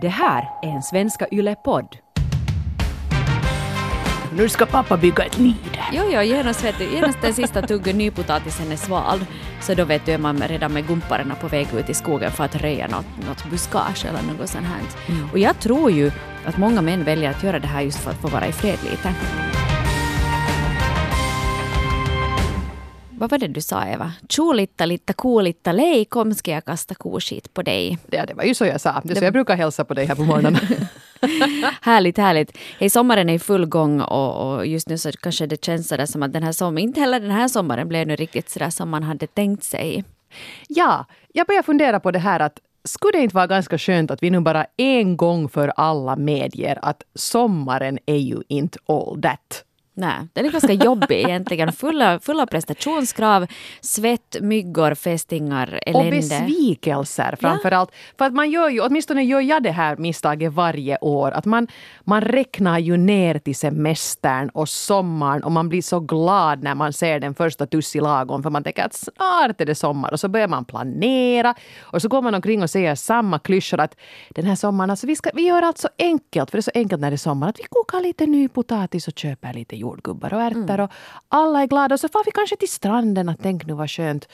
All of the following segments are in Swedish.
Det här är en Svenska Yle-podd. Nu ska pappa bygga ett lid. Jo, jo, genast, vet du, genast den sista tuggen nypotatisen är svald, så då vet du är man redan med gumparna på väg ut i skogen för att röja något, något buskage eller något sånt här. Mm. Och jag tror ju att många män väljer att göra det här just för att få vara i fred lite. Vad var det du sa Eva? Tjolitta, litta, kuulitta, lej, kom ska jag kasta koskit på dig. Ja, det var ju så jag sa. Det är så jag brukar hälsa på dig här på morgonen. härligt, härligt. Hej, sommaren är i full gång och, och, just nu så kanske det känns sådär som att den här sommaren, inte heller den här sommaren blev nu riktigt sådär som man hade tänkt sig. ja, jag börjar fundera på det här att skulle det inte vara ganska skönt att vi nu bara en gång för alla medger att sommaren är ju inte all that. Nej, den är ganska jobbig egentligen. Fulla, fulla prestationskrav, svett, myggor, fästingar, elände. Och besvikelser framför allt. För att man gör ju, åtminstone gör jag det här misstaget varje år, att man, man räknar ju ner till semestern och sommaren och man blir så glad när man ser den första tussilagon för man tänker att snart är det sommar och så börjar man planera och så går man omkring och säger samma klyschor att den här sommaren, alltså vi, ska, vi gör allt så enkelt, för det är så enkelt när det är sommar, att vi kokar lite ny potatis och köper lite jordgubbar och ärtor och alla är glada och så får vi kanske till stranden att tänk nu vad skönt.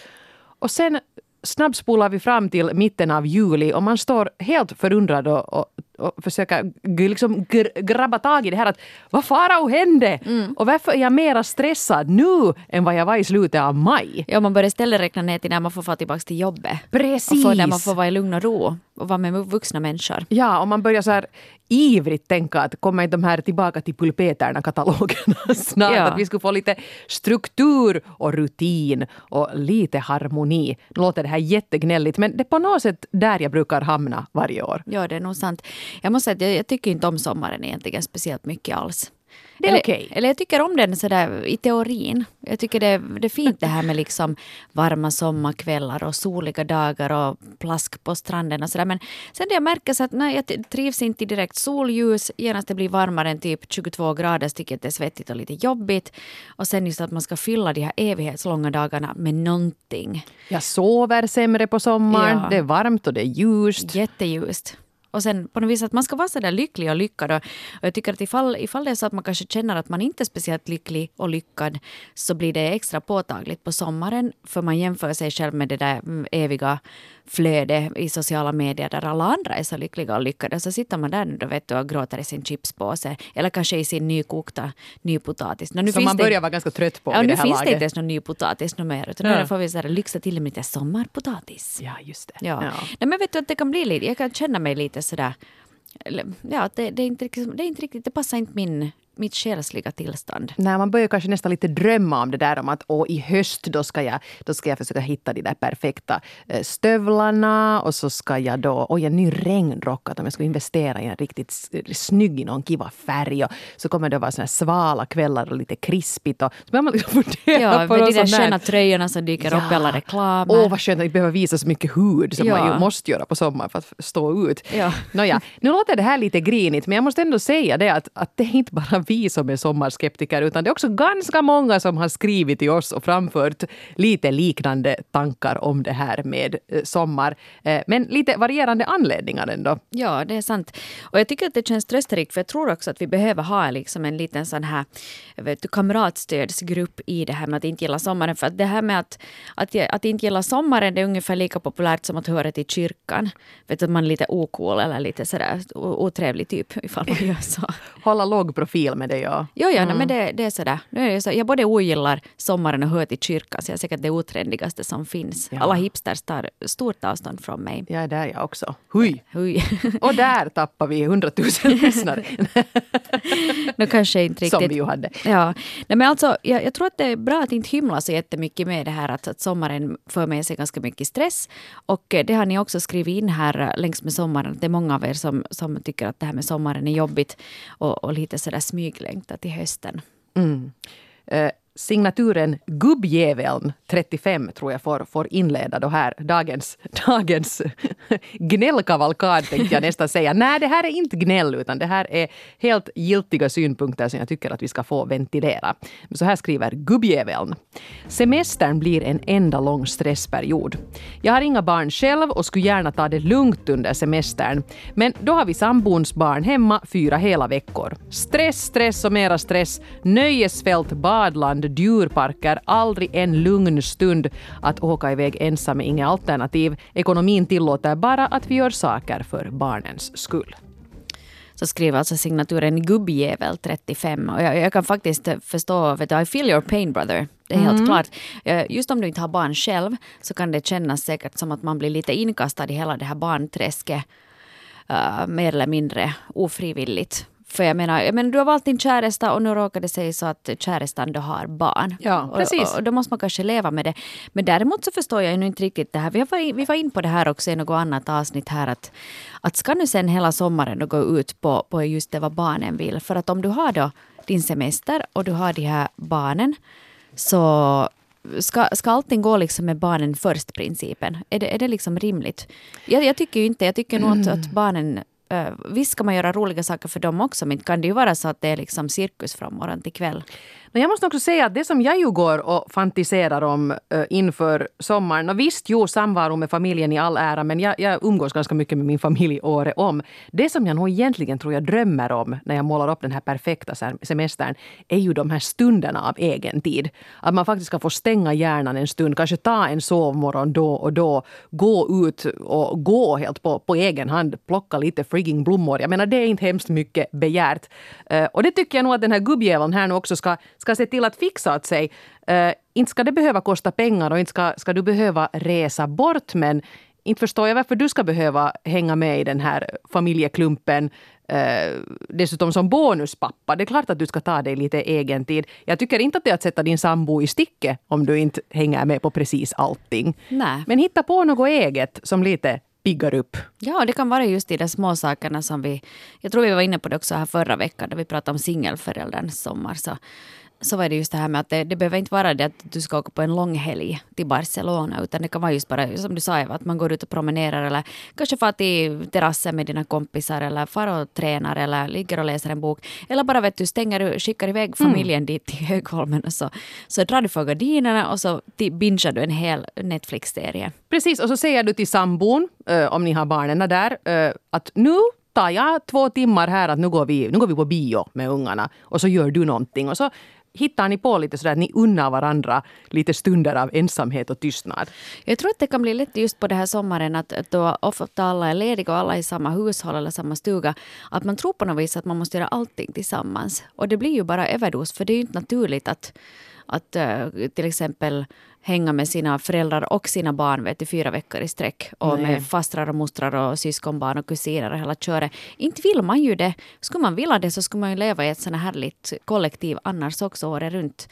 Och sen snabbspolar vi fram till mitten av juli och man står helt förundrad och, och, och försöker g- liksom gr- grabba tag i det här att vad farao hände? Och varför är jag mera stressad nu än vad jag var i slutet av maj? Ja, man börjar istället räkna ner till när man får få tillbaka till jobbet. Precis! Och få, där man får vara i lugn och ro och vara med vuxna människor. Ja, och man börjar så här ivrigt tänka att kommer inte de här tillbaka till pulpeterna-katalogerna snart? Ja. Att vi skulle få lite struktur och rutin och lite harmoni. Nu låter det här jättegnälligt men det är på något sätt där jag brukar hamna varje år. Ja, det är nog sant. Jag måste säga att jag, jag tycker inte om sommaren egentligen speciellt mycket alls. Det är eller, okej. eller jag tycker om den sådär i teorin. Jag tycker det, det är fint det här med liksom varma sommarkvällar och soliga dagar och plask på stranden och sådär. Men sen det jag märker så att nej, jag trivs inte direkt solljus. Genast det blir varmare än typ 22 grader så tycker jag att det är svettigt och lite jobbigt. Och sen just att man ska fylla de här evighetslånga dagarna med någonting. Jag sover sämre på sommaren, Ja. det är varmt och det är ljust. Jätteljust. Och sen på något vis att man ska vara så där lycklig och lyckad. Och, och jag tycker att ifall, ifall det är så att man kanske känner att man inte är speciellt lycklig och lyckad så blir det extra påtagligt på sommaren för man jämför sig själv med det där mm, eviga flödet i sociala medier där alla andra är så lyckliga och lyckade. Så sitter man där nu då vet du och gråter i sin chipspåse eller kanske i sin nykokta nypotatis. Nå, nu Som finns man det- börjar vara ganska trött på Ja, vid nu det här finns det laget. inte ens någon ny potatis nu mer. Utan Ja. nu får vi så här, lyxa till med lite sommarpotatis. Ja, just det. Ja. Nej, men vet du att det kan bli lite, jag kan känna mig lite sådär, ja, det, det, är inte, riktigt- det är inte riktigt, det passar inte min, mitt själsliga tillstånd. när man börjar kanske nästan lite drömma om det där om att åh, i höst då ska, jag, då ska jag försöka hitta de där perfekta eh, stövlarna och så ska jag då, oj en ny regnrock, att om jag ska investera i en riktigt s- snygg i någon kiva färg och så kommer det att vara såna här svala kvällar och lite krispigt och så börjar man liksom fundera Ja, på med de där sköna tröjorna som dyker upp i alla reklamer. Åh, vad skönt att inte behöva visa så mycket hud som man Ja. ju måste göra på sommaren för att stå ut. Ja. Nåja, nu låter det här lite grinigt, men jag måste ändå säga det att, att det är inte bara vi som är sommarskeptiker, utan det är också ganska många som har skrivit till oss och framfört lite liknande tankar om det här med eh, sommar. Eh, men lite varierande anledningar ändå. Ja, det är sant. Och jag tycker att det känns trösterikt för jag tror också att vi behöver ha liksom en liten sån här vet du, kamratstödsgrupp i det här med att inte gilla sommaren. För att det här med att, att, att inte gilla sommaren det är ungefär lika populärt som att höra till kyrkan. Vet du, att man är lite ocool eller lite sådär otrevlig typ ifall man gör så. Hålla låg profil med det, ja. Jo, ja, nej, men det, det är sådär. Nu är det så, jag både ogillar sommaren och hör till kyrkan så jag är säkert det otrendigaste som finns. Ja. Alla hipsters tar stort avstånd från mig. Jag är där jag också. Hui! Oj. Och där tappar vi hundratusen lyssnare. Nu kanske inte riktigt. Som vi ju hade. Ja, Nej, men alltså, jag, jag tror att det är bra att inte hymla så jättemycket med det här att, att sommaren för med sig ganska mycket stress. Och eh, det har ni också skrivit in här eh, längs med sommaren. att Det är många av er som, som tycker att det här med sommaren är jobbigt och, och lite sådär smyglängta till hösten. Mm. Eh, Signaturen Gubbjäveln 35 tror jag får, får inleda då här dagens, dagens gnällkavalkad tänkte jag nästan säga. Nej, det här är inte gnäll utan det här är helt giltiga synpunkter som jag tycker att vi ska få ventilera. Så här skriver Gubbjäveln. Semestern blir en enda lång stressperiod. Jag har inga barn själv och skulle gärna ta det lugnt under semestern. Men då har vi sambons barn hemma fyra hela veckor. Stress, stress och mera stress. Nöjesfält, badland, djurparker, aldrig en lugn stund. Att åka iväg ensam är inget alternativ. Ekonomin tillåter bara att vi gör saker för barnens skull så skriver alltså signaturen gubbjävel 35. Och jag, jag, kan faktiskt förstå, vet du, I feel your pain brother. Det är helt mm. klart. Eh, just om du inte har barn själv så kan det kännas säkert som att man blir lite inkastad i hela det här barnträsket. Uh, mer eller mindre ofrivilligt. För jag menar, jag menar, du har valt din käresta och nu råkar det sig så att kärestan då har barn. Ja, precis. Och, och, då måste man kanske leva med det. Men däremot så förstår jag ju inte riktigt det här. Vi, var, vi var in på det här också i något annat avsnitt här. Att, att ska nu sen hela sommaren då gå ut på, på just det vad barnen vill. För att om du har då din semester och du har de här barnen så Ska, ska allting gå liksom med barnen först-principen? Är det, är det liksom rimligt? Jag, jag tycker ju inte Jag tycker nog att, att barnen Eh, visst ska man göra roliga saker för dem också, men kan det ju vara så att det är liksom cirkus från morgon till kväll. Men jag måste också säga att det som jag ju går och fantiserar om äh, inför sommaren, och visst, jo, samvaro med familjen i all ära, men jag, jag umgås ganska mycket med min familj året om. Det som jag nog egentligen tror jag drömmer om när jag målar upp den här perfekta semestern, är ju de här stunderna av egen tid. Att man faktiskt ska få stänga hjärnan en stund, kanske ta en sovmorgon då och då, gå ut och gå helt på, på egen hand, plocka lite frigging blommor. Jag menar, det är inte hemskt mycket begärt. Uh, och det tycker jag nog att den här gubbjäveln här nu också ska ska se till att fixa åt sig. Uh, inte ska det behöva kosta pengar och inte ska, ska du behöva resa bort men inte förstår jag varför du ska behöva hänga med i den här familjeklumpen Uh, dessutom som bonuspappa. Det är klart att du ska ta dig lite egen tid. Jag tycker inte att det är att sätta din sambo i sticket om du inte hänger med på precis allting. Nej. Men hitta på något eget som lite piggar upp. Ja, det kan vara just i de små sakerna som vi... Jag tror vi var inne på det också här förra veckan, när vi pratade om singelförälderns sommar. Så så var det just det här med att det, det behöver inte vara det att du ska åka på en lång helg till Barcelona, utan det kan vara just bara som du sa Eva, att man går ut och promenerar eller kanske far till terrassen med dina kompisar eller far och tränar eller ligger och läser en bok. Eller bara vet du, stänger, skickar iväg mm. familjen mm. dit till Högholmen och så, så drar du för gardinerna och så bingar du en hel Netflix-serie. Precis, och så säger du till sambon, äh, om ni har barnen där, äh, att nu tar jag två timmar här att nu går, vi, nu går vi på bio med ungarna och så gör du någonting. Och så hittar ni på lite sådär att ni unnar varandra lite stunder av ensamhet och tystnad? Jag tror att det kan bli lätt just på den här sommaren att då ofta alla är lediga och alla är i samma hushåll eller samma stuga. Att man tror på något vis att man måste göra allting tillsammans. Och det blir ju bara överdos för det är ju inte naturligt att att eh, till exempel hänga med sina föräldrar och sina barn vet du, fyra veckor i sträck. Och Nej. med fastrar och mostrar och syskonbarn och kusiner och hela köret. Inte vill man ju det. Skulle man vilja det så skulle man ju leva i ett sånt här härligt kollektiv annars också året runt.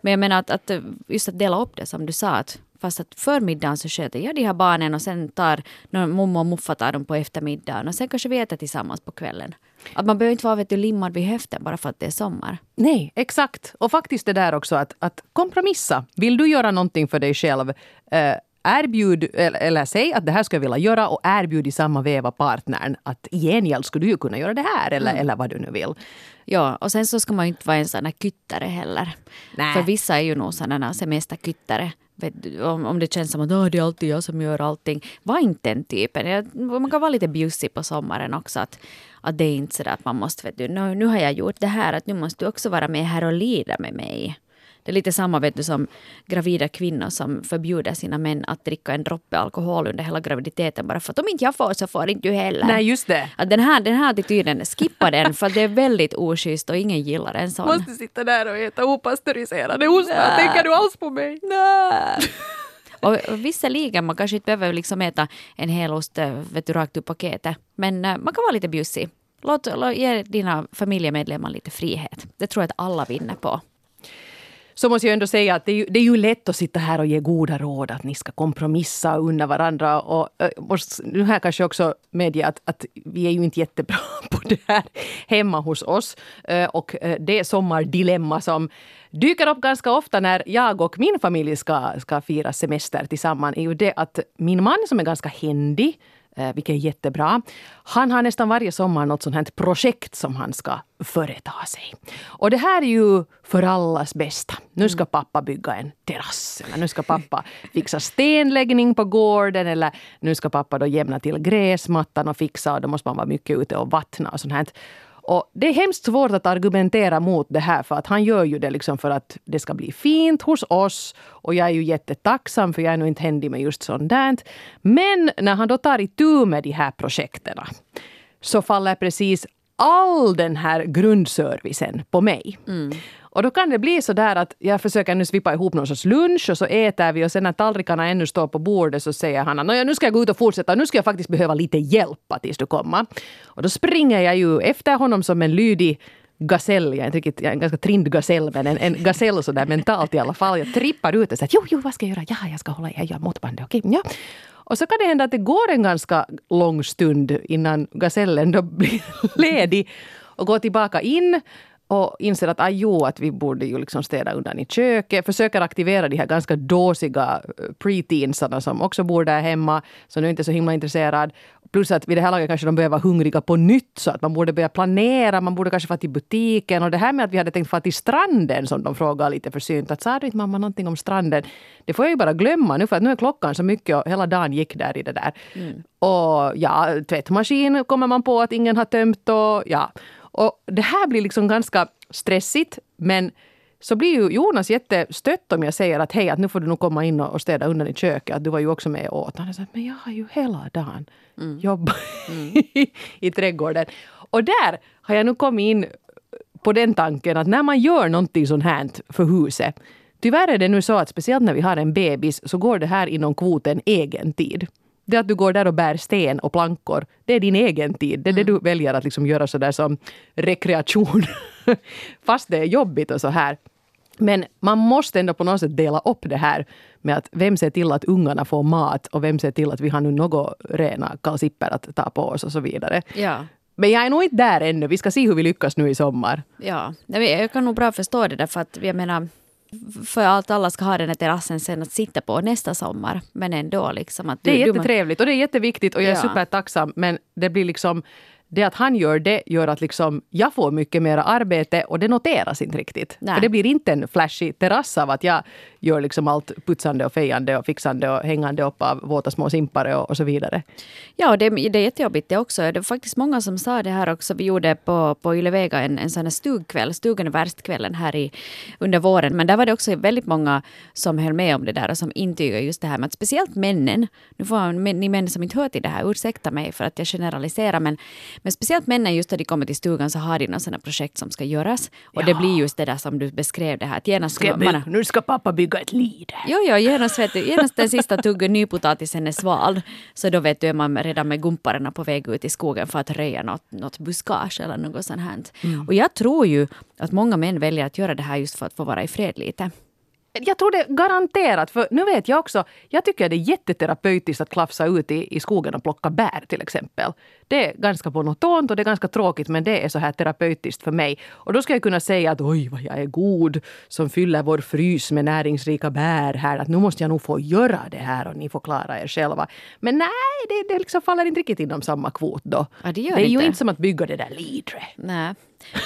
Men jag menar att, att just att dela upp det som du sa. Att Fast att förmiddagen så sköter jag de här barnen och sen tar mommo och muffa tar dem på eftermiddagen och sen kanske vi äter tillsammans på kvällen. Att man behöver inte vara vet du, limmad vid höften bara för att det är sommar. Nej, exakt. Och faktiskt det där också att, att kompromissa. Vill du göra någonting för dig själv eh, erbjud, eller, eller säg att det här ska jag vilja göra och erbjud i samma veva partnern att i gengäld skulle du kunna göra det här eller, mm. eller vad du nu vill. Ja, och sen så ska man ju inte vara en sån här kyttare heller. Nä. För vissa är ju nog sådana semesterkyttare om, om det känns som att oh, det är alltid jag som gör allting. Var inte den typen. Man kan vara lite bjussig på sommaren också. Att, att det är inte så att man måste, vet du, nu, nu har jag gjort det här, att nu måste du också vara med här och lida med mig. Det är lite samma vet du, som gravida kvinnor som förbjuder sina män att dricka en droppe alkohol under hela graviditeten bara för att om inte jag får så får inte du heller. Nej, just det. Att den, här, den här attityden, skippa den för det är väldigt oschysst och ingen gillar en sån. Måste sitta där och äta opastöriserade ostar. Tänker du alls på mig? Nej. Och visserligen, man kanske inte behöver liksom äta en hel ost eh, vet du, rakt ur paketet. Men eh, man kan vara lite bjussig. Låt, låt, ge dina familjemedlemmar lite frihet. Det tror jag att alla vinner på så måste jag ändå säga att det är, ju, det är ju lätt att sitta här och ge goda råd att ni ska kompromissa och unna varandra. Och, eh, och nu här kanske också medge att, att vi är ju inte jättebra på det här hemma hos oss. Eh, och eh, det sommardilemma som dyker upp ganska ofta när jag och min familj ska, ska fira semester tillsammans är ju det att min man som är ganska händig vilket är jättebra. Han har nästan varje sommar något sånt här projekt som han ska företa sig. Och det här är ju för allas bästa. Nu ska pappa bygga en terrass eller nu ska pappa fixa stenläggning på gården eller nu ska pappa då jämna till gräsmattan och fixa och då måste man vara mycket ute och vattna och sånt här. Och det är hemskt svårt att argumentera mot det här för att han gör ju det liksom för att det ska bli fint hos oss. Och jag är ju jättetacksam för jag är nog inte händig med just sånt där. Men när han då tar itu med de här projekten så faller precis all den här grundservicen på mig. Mm. Och då kan det bli så där att jag försöker nu svippa ihop någon sorts lunch och så äter vi och sen när tallrikarna ännu står på bordet så säger han att nu ska jag gå ut och fortsätta. Nu ska jag faktiskt behöva lite hjälp tills du kommer. Och då springer jag ju efter honom som en lydig gasell, jag är inte riktigt, jag är en ganska trind gasell, men en, en gasell sådär mentalt i alla fall. Jag trippar ut och säger jo, jo, vad ska jag göra? Ja, jag ska hålla i, jag gör måttbandet, okej, ja. Och så kan det hända att det går en ganska lång stund innan gasellen då blir ledig och går tillbaka in och inser att jo, att vi borde ju liksom städa undan i köket. Försöker aktivera de här ganska dåsiga eh, preteensarna som också bor där hemma, som nu inte är så himla intresserad. Plus att vid det här laget kanske de börjar vara hungriga på nytt så att man borde börja planera, man borde kanske få till butiken. Och det här med att vi hade tänkt få till stranden som de frågade lite försynt. Att sa du inte mamma någonting om stranden? Det får jag ju bara glömma nu för att nu är klockan så mycket och hela dagen gick där i det där. Mm. Och ja, tvättmaskin kommer man på att ingen har tömt och ja. Och det här blir liksom ganska stressigt men så blir ju Jonas jättestött om jag säger att hej, att nu får du nog komma in och städa undan i köket. Att du var ju också med åt. Han sa men jag har ju hela dagen mm. jobbat mm. i trädgården. Och där har jag nu kommit in på den tanken att när man gör någonting sånt här för huset. Tyvärr är det nu så att speciellt när vi har en bebis så går det här inom kvoten egen tid. Det att du går där och bär sten och plankor, det är din egen tid. Det är det mm. du väljer att liksom göra sådär som rekreation. Fast det är jobbigt och så här. Men man måste ändå på något sätt dela upp det här med att vem ser till att ungarna får mat och vem ser till att vi har nu något rena kalsipper att ta på oss och så vidare. Ja. Men jag är nog inte där ännu. Vi ska se hur vi lyckas nu i sommar. Ja, jag kan nog bra förstå det där för att jag menar för att alla ska ha den här terrassen sen att sitta på nästa sommar. Men ändå liksom att... Du, det är jättetrevligt och det är jätteviktigt och jag är ja. supertacksam men det blir liksom det att han gör det gör att liksom jag får mycket mer arbete och det noteras inte riktigt. Nej. För det blir inte en flashig terrass av att jag gör liksom allt putsande och fejande och fixande och hängande upp av våta små simpare och, och så vidare. Ja, det, det är jättejobbigt det också. Det var faktiskt många som sa det här också. Vi gjorde på, på Ylevega en, en sån här stugkväll, Stugan är värst-kvällen här i, under våren. Men där var det också väldigt många som höll med om det där och som intygar just det här med att speciellt männen, nu får ni män som inte hör till det här, ursäkta mig för att jag generaliserar, men, men speciellt männen just när de kommer till stugan så har de några sådana projekt som ska göras. Och ja. det blir just det där som du beskrev det här. Att genast ska man, nu ska pappa bygga ett lider. Jo, jo, genast, vet du, genast den sista tuggen nypotatisen är svald. Så då vet du är man redan med gumparna på väg ut i skogen för att röja något, något buskage eller något sånt här. Mm. Och jag tror ju att många män väljer att göra det här just för att få vara i fred lite. Jag tror det garanterat, för nu vet jag också, jag tycker det är jätteterapeutiskt att klafsa ut i, i skogen och plocka bär till exempel. Det är ganska monotont och det är ganska tråkigt men det är så här terapeutiskt för mig. Och då ska jag kunna säga att oj vad jag är god som fyller vår frys med näringsrika bär här. Att nu måste jag nog få göra det här och ni får klara er själva. Men nej, det, det liksom faller inte riktigt inom samma kvot då. Ja, det, det är inte. ju inte som att bygga det där lidre. Nej.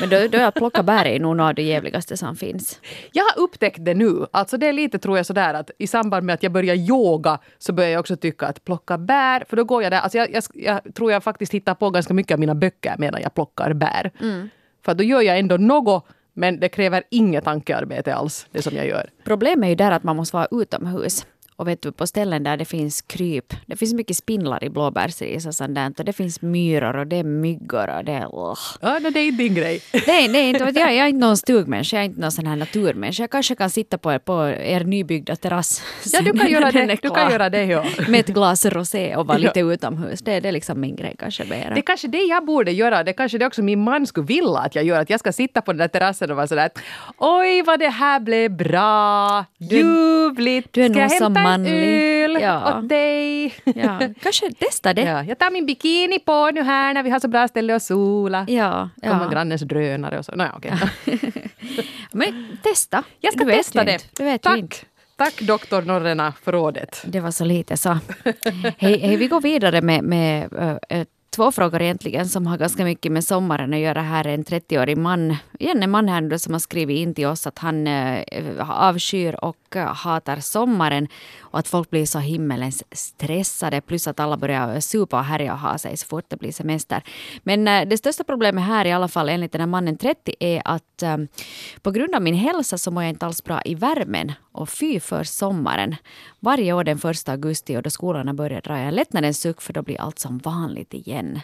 Men då, då jag plocka bär är nog något av det jävligaste som finns. Jag har upptäckt det nu. Alltså det är lite tror jag sådär att i samband med att jag börjar yoga så börjar jag också tycka att plocka bär, för då går jag där. Alltså jag, jag, jag tror jag faktiskt hittar på ganska mycket av mina böcker medan jag plockar bär. Mm. För då gör jag ändå något men det kräver inget tankearbete alls, det som jag gör. Problemet är ju där att man måste vara utomhus. Och vet du, på ställen där det finns kryp, det finns mycket spindlar i blåbärsris och sånt där, och det finns myror och det är myggor och det är... Oh. Ja, det är inte din grej. Nej, nej inte, jag, jag är inte någon stugmänniska, jag är inte någon sån här naturmänniska. Jag kanske kan sitta på, på er nybyggda terrass. Ja, du kan göra det. Du kan göra det ja. Med ett glas rosé och vara lite utomhus. Det, det är liksom min grej kanske mera. Det är kanske det jag borde göra. Det kanske det också min man skulle vilja att jag gör. Att jag ska sitta på den där terrassen och vara sådär Oj vad det här blev bra! Ljuvligt! Du är nog som manlig. Ja. åt dig. Ja, kanske testa det. Ja, jag tar min bikini på nu här när vi har så bra ställe att sola. Ja, Kommer ja. grannens drönare och så. Naja, okej. Men testa. Jag ska testa det. Du vet Tack. inte. Tack doktor Norrena för rådet. Det var så lite så. hej, hej, vi går vidare med, med äh, två frågor egentligen som har ganska mycket med sommaren att göra. Här är en 30-årig man, igen en man här nu som har skrivit in till oss att han eh, avskyr och eh, hatar sommaren och att folk blir så himmelens stressade plus att alla börjar supa och härja och ha sig så fort det blir semester. Men äh, det största problemet här i alla fall enligt den här mannen 30 är att äh, på grund av min hälsa så mår jag inte alls bra i värmen och fy för sommaren. Varje år den första augusti och då skolorna börjar drar jag en lättnadens suck för då blir allt som vanligt igen.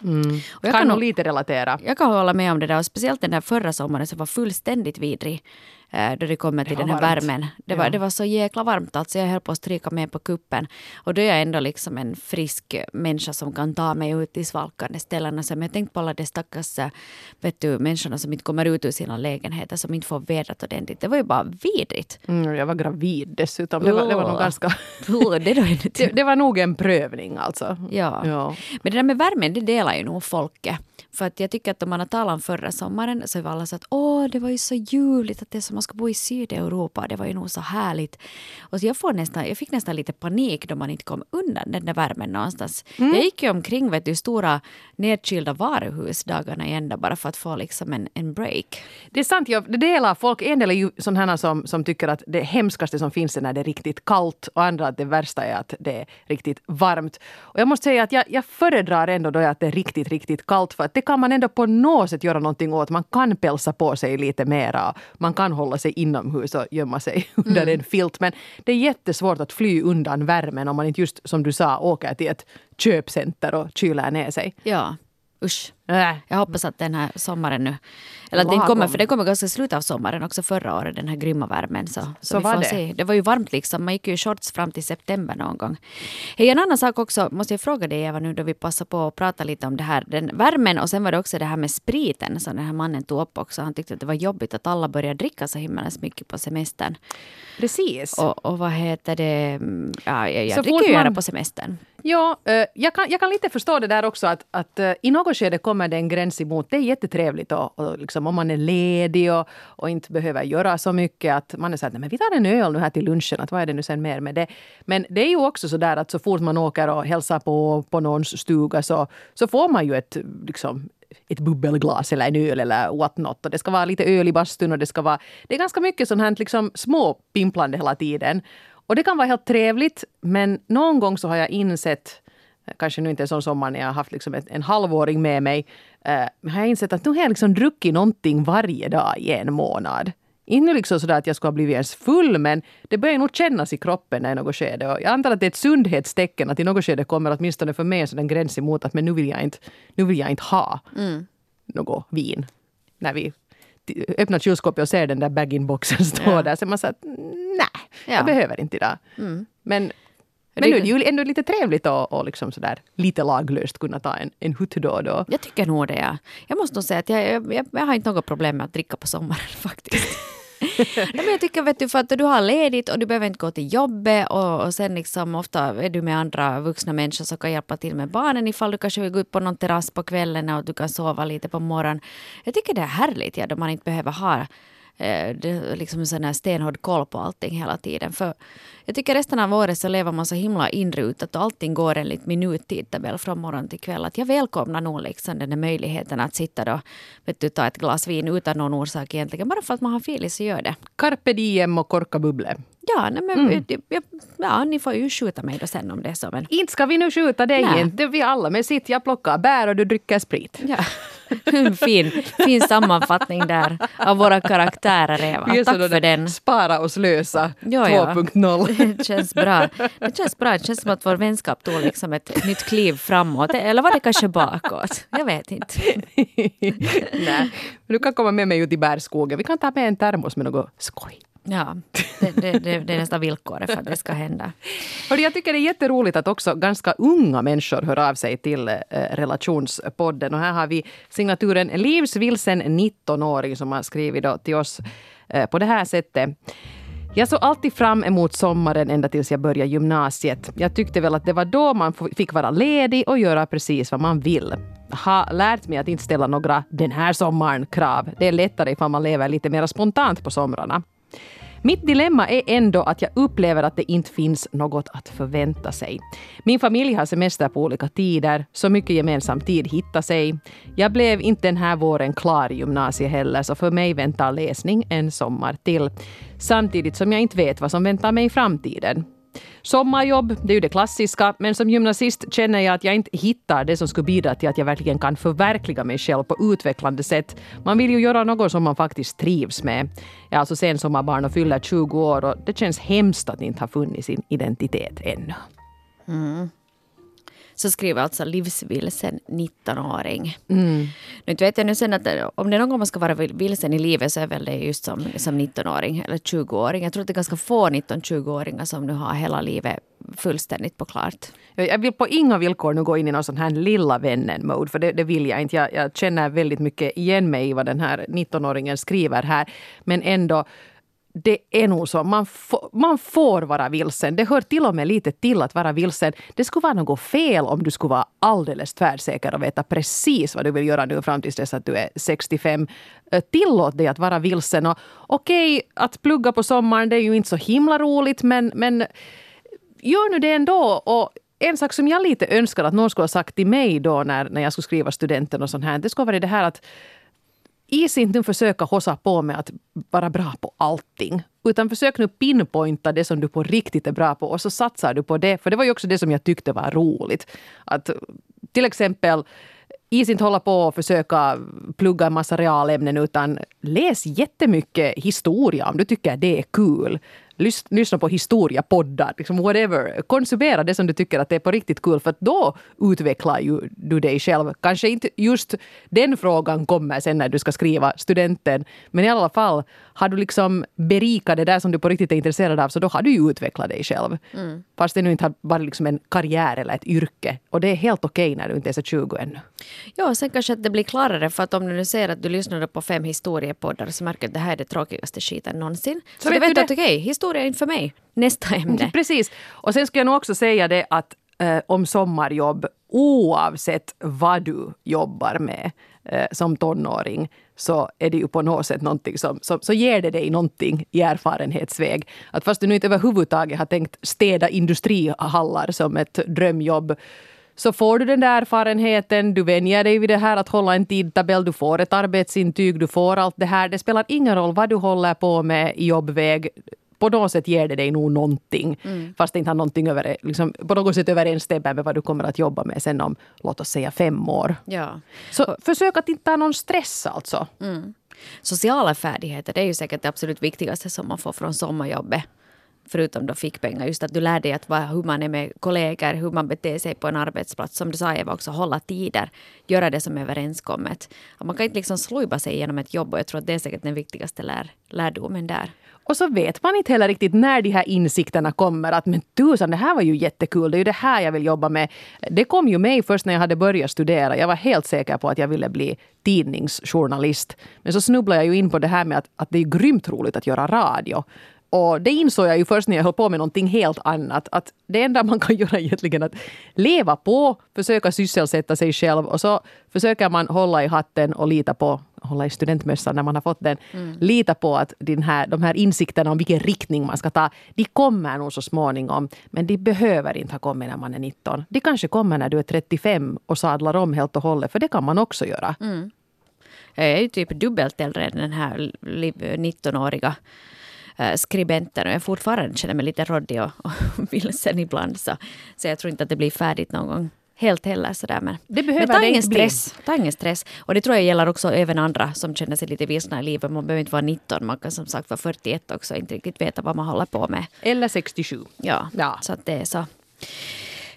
Och jag kan kan nog- lite relatera. Jag kan hålla med om det där och speciellt den där förra sommaren som var fullständigt vidrig. Eh, Då det kommer till var den här varmt. värmen. Det var, Ja. det var så jäkla varmt alltså. Jag höll på att stryka med på kuppen. Och då är jag ändå liksom en frisk människa som kan ta mig ut till svalkande ställen. Så, men jag tänkte på alla de stackars eh, vet du, människorna som inte kommer ut ur sina lägenheter. Som inte får vädret ordentligt. Det var ju bara vidrigt. Mm, jag var gravid dessutom. Det var, det var nog ganska... Oh, det, ännu Det, det var nog en prövning alltså. Ja. Ja. Men det där med värmen, det delar ju nog folket. För att jag tycker att om man har talat om förra sommaren så var alla så att åh, det var ju så ljuvligt att det är som man ska bo i Sydeuropa. Det var ju nog så härligt. Och så jag, får nästan, jag fick nästan lite panik då man inte kom undan den där värmen någonstans. Jag gick ju omkring vet du, stora nedkylda varuhus dagarna i ända bara för att få liksom en, en break. Det är sant, jag det delar folk. En del är ju sådana som, som tycker att det hemskaste som finns är när det är riktigt kallt och andra att det värsta är att det är riktigt varmt. Och jag måste säga att jag, jag föredrar ändå då att det är riktigt, riktigt kallt för att det kan man ändå på något sätt göra någonting åt. Man kan pälsa på sig lite mera. Man kan hålla sig inomhus och gömma sig under en filt. Men det är jättesvårt att fly undan värmen om man inte just som du sa åker till ett köpcenter och kyler ner sig. Ja, usch. Jag hoppas att den här sommaren nu, eller att den kommer, för den kommer ganska slutet av sommaren också förra året, den här grymma värmen. Så, så, Så vi var får det. se. Det var ju varmt liksom, man gick ju i shorts fram till september någon gång. Hej, en annan sak också, måste jag fråga dig Eva nu då vi passar på att prata lite om det här, den värmen och sen var det också det här med spriten som den här mannen tog upp också. Han tyckte att det var jobbigt att alla började dricka så himmelens mycket på semestern. Precis. Och, och vad heter det, mm, ja, jag, Så jag dricker ju gärna på semestern. Ja, eh, jag kan, jag kan lite förstå det där också att, att eh, i något skede kommer det en gräns emot. Det är jättetrevligt och, och liksom, om man är ledig och, och inte behöver göra så mycket att man är så att men vi tar en öl nu här till lunchen. Att vad är det nu sen mer med det? Men det är ju också så där att så fort man åker och hälsar på, på någons stuga så, så får man ju ett liksom, ett bubbelglas eller en öl eller what not. Och det ska vara lite öl i bastun och det ska vara... Det är ganska mycket sånt här liksom små pimplande hela tiden. Och det kan vara helt trevligt, men någon gång så har jag insett kanske nu inte en sån sommar när jag har haft liksom ett, en halvåring med mig. Eh, har jag insett att nu har jag liksom druckit någonting varje dag i en månad. Inte liksom sådär att jag skulle ha blivit ens full, men det börjar nog kännas i kroppen i något skede. Och jag antar att det är ett sundhetstecken att i något skede kommer åtminstone för mig en sådan gräns emot att men nu vill jag inte, nu vill jag inte ha något vin. När vi öppnar kylskåpet och ser den där bag-in-boxen stå Ja. där så man så att nej, Ja. jag behöver inte idag. Men men nu är det ju ändå lite trevligt att och liksom sådär lite laglöst kunna ta en, en hutt då och då. Jag tycker nog det. Ja. Jag måste nog säga att jag, jag, jag, har inte något problem med att dricka på sommaren faktiskt. Nej, men jag tycker vet du, för att du har ledigt och du behöver inte gå till jobbet och, och sen liksom ofta är du med andra vuxna människor som kan hjälpa till med barnen ifall du kanske vill gå ut på någon terrass på kvällen och du kan sova lite på morgonen. Jag tycker det är härligt ja, då man inte behöver ha Eh, det, liksom en sån här stenhård koll på allting hela tiden. För jag tycker resten av året så lever man så himla inrutat och allting går enligt minuttidtabell från morgon till kväll. Att jag välkomnar nog liksom den här möjligheten att sitta då, vet du, ta ett glas vin utan någon orsak egentligen. Bara för att man har feeling så gör det. Carpe diem och korka bubble. Ja, nej, men, jag, jag, ja, ni får ju skjuta mig då sen om det är så. Men, Inte ska vi nu skjuta dig Nej. inte. Vi alla. Men sitt, jag plockar bär och du dricker sprit. ja. fin, fin sammanfattning där av våra karaktärer, Eva. Är Tack för den. Spara och slösa Ja, ja. 2.0. Det känns bra. Det känns bra. Det känns som att vår vänskap tog liksom ett, nytt kliv framåt. Eller var det kanske bakåt? Jag vet inte. Nej. Du kan komma med mig ut i bärskogen. Vi kan ta med en termos med något skoj. Ja, det, det, det, det är nästan villkoret för att det ska hända. Hörde, jag tycker det är jätteroligt att också ganska unga människor hör av sig till eh, relationspodden. Och här har vi signaturen Livsvilsen 19-åring som har skrivit då till oss eh, på det här sättet. Jag såg alltid fram emot sommaren ända tills jag började gymnasiet. Jag tyckte väl att det var då man fick vara ledig och göra precis vad man vill. Har lärt mig att inte ställa några ”den här sommaren”-krav. Det är lättare ifall man lever lite mer spontant på somrarna. Mitt dilemma är ändå att jag upplever att det inte finns något att förvänta sig. Min familj har semester på olika tider, så mycket gemensam tid hittar sig. Jag blev inte den här våren klar i gymnasiet heller, så för mig väntar läsning en sommar till. Samtidigt som jag inte vet vad som väntar mig i framtiden. Sommarjobb, det är ju det klassiska, men som gymnasist känner jag att jag inte hittar det som skulle bidra till att jag verkligen kan förverkliga mig själv på utvecklande sätt. Man vill ju göra något som man faktiskt trivs med. Jag är alltså sensommarbarn och fyller 20 år och det känns hemskt att inte ha funnit sin identitet ännu. Mm så skriver alltså livsvilsen 19-åring. Mm. Nu vet jag nu sen att om det är någon gång man ska vara vilsen i livet så är väl det just som, som 19-åring eller 20-åring. Jag tror att det är ganska få 19-20-åringar som nu har hela livet fullständigt på klart. Jag vill på inga villkor nu gå in i någon sån här lilla vännen-mode, för det, det, vill jag inte. Jag, jag känner väldigt mycket igen mig i vad den här 19-åringen skriver här. Men ändå det är nog så. Man, man får vara vilsen. Det hör till och med lite till att vara vilsen. Det skulle vara något fel om du skulle vara alldeles tvärsäker och veta precis vad du vill göra nu fram tills dess att du är 65. Eh, tillåt dig att vara vilsen. okej, okay, att plugga på sommaren det är ju inte så himla roligt men, men gör nu det ändå. Och en sak som jag lite önskar att någon skulle ha sagt till mig då när, när jag skulle skriva studenten och sånt här. Det skulle vara det här att is inte försöka hossa på med att vara bra på allting. Utan försök nu pinpointa det som du på riktigt är bra på och så satsar du på det. För det var ju också det som jag tyckte var roligt. Att till exempel is inte hålla på och försöka plugga en massa realämnen utan läs jättemycket historia om du tycker det är kul lyssna på historiepoddar, liksom whatever. Konsumera det som du tycker att det är på riktigt kul för då utvecklar ju du dig själv. Kanske inte just den frågan kommer sen när du ska skriva studenten, men i alla fall har du liksom berikat det där som du på riktigt är intresserad av så då har du ju utvecklat dig själv. Mm. Fast det nu inte har varit liksom en karriär eller ett yrke. Och det är helt okej okay när du inte är så 20 ännu. Ja, sen kanske att det blir klarare för att om du nu ser att du lyssnar på fem historiepoddar så märker du att det här är det tråkigaste skiten någonsin. Så, så vet du vet att okej, okay, historia är inte för mig. Nästa ämne. Precis. Och sen ska jag nog också säga det att eh, om sommarjobb oavsett vad du jobbar med eh, som tonåring så är det ju på något sätt någonting som, som så ger det dig någonting i erfarenhetsväg. Att fast du nu inte överhuvudtaget har tänkt städa industrihallar som ett drömjobb så får du den där erfarenheten, du vänjer dig vid det här att hålla en tidtabell, du får ett arbetsintyg, du får allt det här. Det spelar ingen roll vad du håller på med i jobbväg på något sätt ger det dig nog någonting. Mm. Fast det inte har någonting över, liksom, på något sätt överensstämmer med vad du kommer att jobba med sen om, låt oss säga fem år. Ja. Så försök att inte ha någon stress alltså. Mm. Sociala färdigheter, det är ju säkert det absolut viktigaste som man får från sommarjobbet förutom då fickpengar, just att du lär dig att vara, hur man är med kollegor, hur man beter sig på en arbetsplats. Som du sa Eva också, hålla tider, göra det som är överenskommet. man kan inte liksom slujba sig genom ett jobb och jag tror att det är säkert den viktigaste lär, lärdomen där. Och så vet man inte heller riktigt när de här insikterna kommer. Att men tusan, det här var ju jättekul. Det är ju det här jag vill jobba med. Det kom ju mig först när jag hade börjat studera. Jag var helt säker på att jag ville bli tidningsjournalist. Men så snubblade jag ju in på det här med att, att det är grymt roligt att göra radio. Och det insåg jag ju först när jag höll på med någonting helt annat. Att det enda man kan göra egentligen är att leva på, försöka sysselsätta sig själv och så försöker man hålla i hatten och lita på, hålla i studentmössan när man har fått den, mm. lita på att den här, de här insikterna om vilken riktning man ska ta, de kommer nog så småningom. Men de behöver inte ha kommit när man är 19. De kanske kommer när du är 35 och sadlar om helt och hållet, för det kan man också göra. Mm. Jag är ju typ dubbelt äldre än den här 19-åriga Eh, skribenten och jag fortfarande känner mig lite råddig och, och vilsen ibland. Så, så jag tror inte att det blir färdigt någon gång helt heller. Sådär. Men, det behöver men ta, ingen stress, ta ingen stress. Och det tror jag gäller också även andra som känner sig lite vilsna i livet. Man behöver inte vara 19, man kan som sagt vara 41 också inte riktigt veta vad man håller på med. Eller 67. Ja, ja. så att det är så.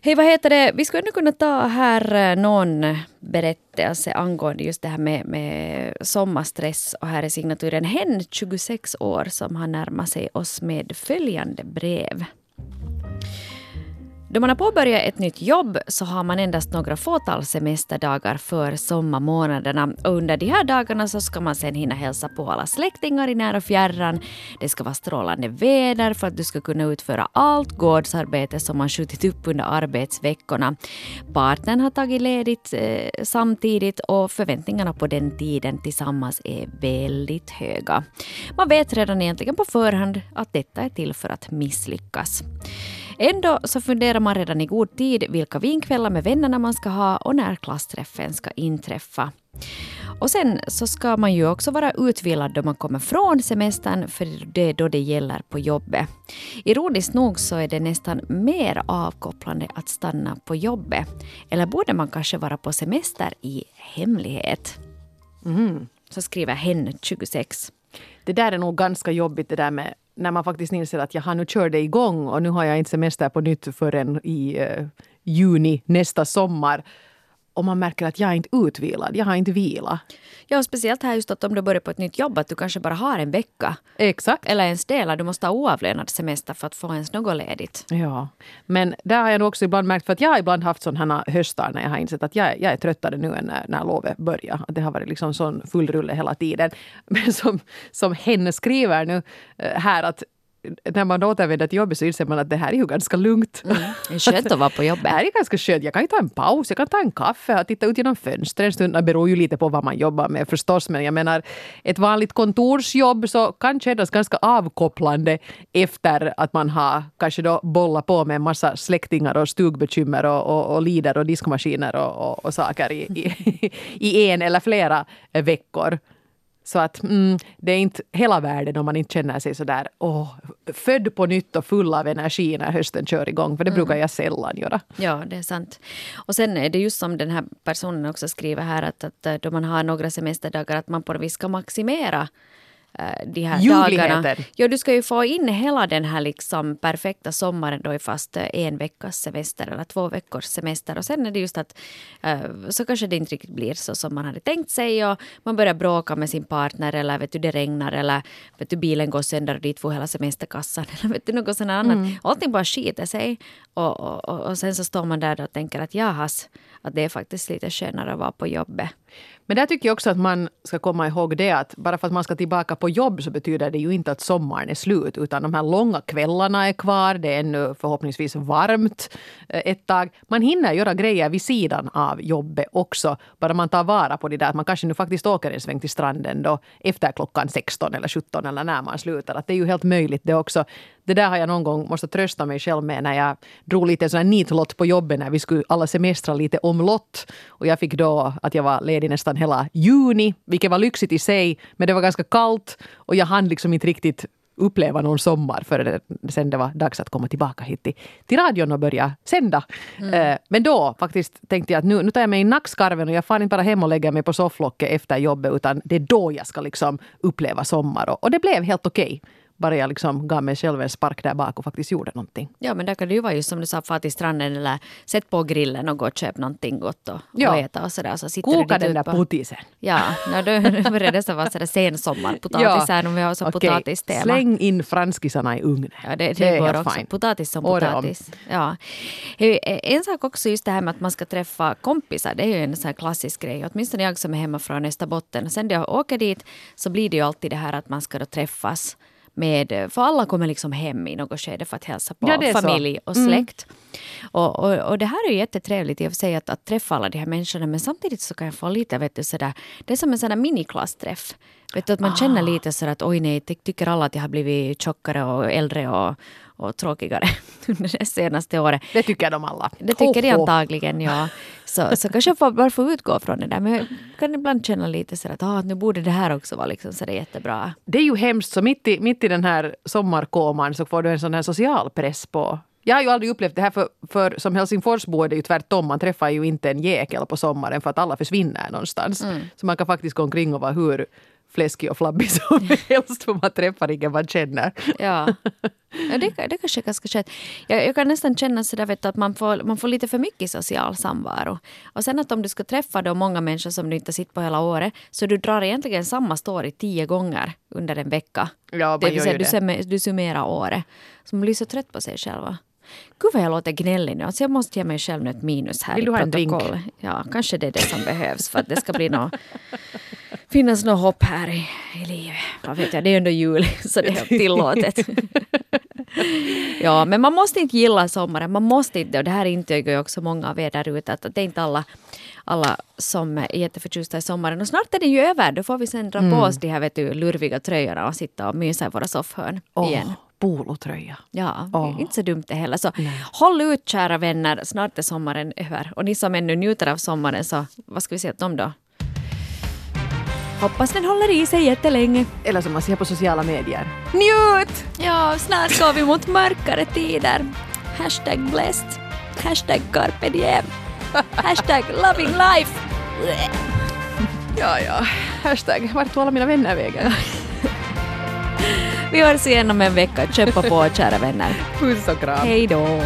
Hej, vad heter det? Vi skulle ändå kunna ta här eh, någon berättelse angående just det här med, med sommarstress. Och här är signaturen Hen, 26 år, som har närmat sig oss med följande brev. Då man har påbörjat ett nytt jobb så har man endast några fåtal semesterdagar för sommarmånaderna. Och under de här dagarna så ska man sen hinna hälsa på alla släktingar i när och fjärran. Det ska vara strålande väder för att du ska kunna utföra allt gårdsarbete som man skjutit upp under arbetsveckorna. Partnern har tagit ledigt eh, samtidigt och förväntningarna på den tiden tillsammans är väldigt höga. Man vet redan egentligen på förhand att detta är till för att misslyckas. Ändå så funderar man redan i god tid vilka vinkvällar med vännerna man ska ha och när klassträffen ska inträffa. Och sen så ska man ju också vara utvilad då man kommer från semestern, för det är då det gäller på jobbet. Ironiskt nog så är det nästan mer avkopplande att stanna på jobbet. Eller borde man kanske vara på semester i hemlighet? Mm. Så skriver hen 26. Det där är nog ganska jobbigt det där med när man faktiskt inser att jag nu kör det igång och nu har jag inte semester på nytt förrän i eh, juni nästa sommar och man märker att jag är inte utvilad, jag har inte vila. Ja, speciellt här just att om du börjar på ett nytt jobb, att du kanske bara har en vecka. Exakt. Eller ens delar, du måste ha oavlönad semester för att få ens något ledigt. Ja, men där har jag också ibland märkt, för att jag har ibland haft sådana höstar när jag har insett att jag, jag är tröttare nu än när, när lovet börjar. Att det har varit liksom sån full rulle hela tiden. Men som, som hen skriver nu eh, här att när man återvänder till jobbet så inser man att det här är ju ganska lugnt. Mm. Det är skönt att vara på jobbet. Det här är ganska skönt. Jag kan ju ta en paus, jag kan ta en kaffe och titta ut genom fönstret en stund. Det beror ju lite på vad man jobbar med förstås. Men jag menar, ett vanligt kontorsjobb så kan kännas ganska avkopplande efter att man har kanske då bollat på med en massa släktingar och stugbekymmer och, och, och lider och diskmaskiner och, och, och saker i, i, i en eller flera veckor. Så att mm, det är inte hela världen om man inte känner sig sådär åh, född på nytt och full av energi när hösten kör igång. För det mm. brukar jag sällan göra. Ja, det är sant. Och sen är det just som den här personen också skriver här att, att då man har några semesterdagar att man på något vis ska maximera Eh, de här dagarna. Ja, du ska ju få in hela den här liksom perfekta sommaren då i fast eh, en veckas semester eller två veckors semester. Och sen är det just att uh, så kanske det inte riktigt blir så som man hade tänkt sig och man börjar bråka med sin partner eller vet du, det regnar eller vet du, bilen går sönder och dit får hela semesterkassan eller vet du, något sånt annat. Mm. Allting bara skiter sig och, och, och, och sen så står man där och tänker att jahas, att det är faktiskt lite skönare att vara på jobbet. Men där tycker jag också att man ska komma ihåg det att bara för att man ska tillbaka på jobb så betyder det ju inte att sommaren är slut. Utan de här långa kvällarna är kvar. Det är ännu förhoppningsvis varmt eh, ett tag. Man hinner göra grejer vid sidan av jobbet också. Bara man tar vara på det där att man kanske nu faktiskt åker en sväng till stranden då efter klockan 16 eller 17 eller när man slutar. Att det är ju helt möjligt det också. Det där har jag någon gång måste trösta mig själv med när jag drog lite sån nitlott på jobbet när vi skulle alla semestra lite omlott. Och jag fick då att jag var ledig nästan hela juni, vilket var lyxigt i sig. Men det var ganska kallt och jag hann liksom inte riktigt uppleva någon sommar före sen det var dags att komma tillbaka hit till, till radion och börja sända. Mm. Eh, men då faktiskt tänkte jag att nu, nu tar jag mig i nackskarven och jag far inte bara hem och lägger mig på sofflocket efter jobbet utan det är då jag ska liksom uppleva sommar. Och, och det blev helt okej. Okay bara jag liksom gav mig själv en spark där bak och faktiskt gjorde någonting. Ja, men där kan det ju vara just som du sa, fara till stranden eller sätt på grillen och gå och köp någonting gott och, ja. och äta och sådär. Så Koka den där potisen. Ja, no, då börjar det vara sådär sensommarpotatis ja. här om vi har så okay. potatistema. Släng in franskisarna i ugnen. Ja, det, det, det går också. Fine. Potatis som potatis. Ja. En sak också just det här med att man ska träffa kompisar, det är ju en sån här klassisk grej. Åtminstone jag som är hemma från Österbotten. Sen när jag åker dit så blir det ju alltid det här att man ska då träffas med, för alla kommer liksom hem i något skede för att hälsa på ja, familj så. och mm. släkt. Mm. Och, och, och, det här är jättetrevligt i och för sig att, att träffa alla de här människorna men samtidigt så kan jag få lite, vet du, sådär, det är som en sån där miniklassträff. Vet du, att man ah. känner lite så att oj nej, tycker alla att jag har blivit tjockare och äldre och, och tråkigare under det senaste året. Det tycker de alla. Det tycker de antagligen, ja. Så, så kanske jag bara får utgå från det där. Men jag kan ibland känna lite så att ah, nu borde det här också vara liksom så det är jättebra. Det är ju hemskt, så mitt i, mitt i den här sommarkoman så får du en sån här social press på jag har ju aldrig upplevt det här för, för som Helsingforsbo är det ju tvärtom. Man träffar ju inte en jäkel på sommaren för att alla försvinner någonstans. Mm. Så man kan faktiskt gå omkring och vara hur fläskig och flabbig som helst för man träffar ingen man känner. Ja, ja det, det kanske är ganska skönt. Jag, jag kan nästan känna sådär vet du, att man får, man får lite för mycket social samvaro. Och sen att om du ska träffa då många människor som du inte sett på hela året så du drar egentligen samma story tio gånger under en vecka. Ja, det vill säga, du, du summerar året. Så man blir så trött på sig själv. Gud vad jag låter gnällig nu. Alltså jag måste ge mig själv ett minus här Vill i du ha en drink? Ja, kanske det är det som behövs för att det ska bli något, finnas något hopp här i, i livet. Vad vet jag, det är ändå jul så det är tillåtet. ja, men man måste inte gilla sommaren. Man måste inte, och det här intygar ju också många av er där ute, att det är inte alla, alla som är jätteförtjusta i sommaren. Och snart är den ju över. Då får vi sen dra på oss de här vet du, lurviga tröjorna och sitta och mysa i våra soffhörn Åh, igen. polotröja. Ja, Åh. inte så dumt det heller. Så håll ut kära vänner, snart är sommaren över. Och ni som ännu njuter av sommaren, så vad ska vi säga till dem då? Hoppas den håller i sig jättelänge. Eller som man ser på sociala medier. Njut! Ja, snart går vi mot mörkare tider. Hashtag blessed. Hashtag carpe diem. Hashtag loving life. Ja, ja. Hashtag, vart tog alla mina vänner vägen? Vi hörs igen om en vecka. Köpa på kära vänner. Puss och kram. Hej då!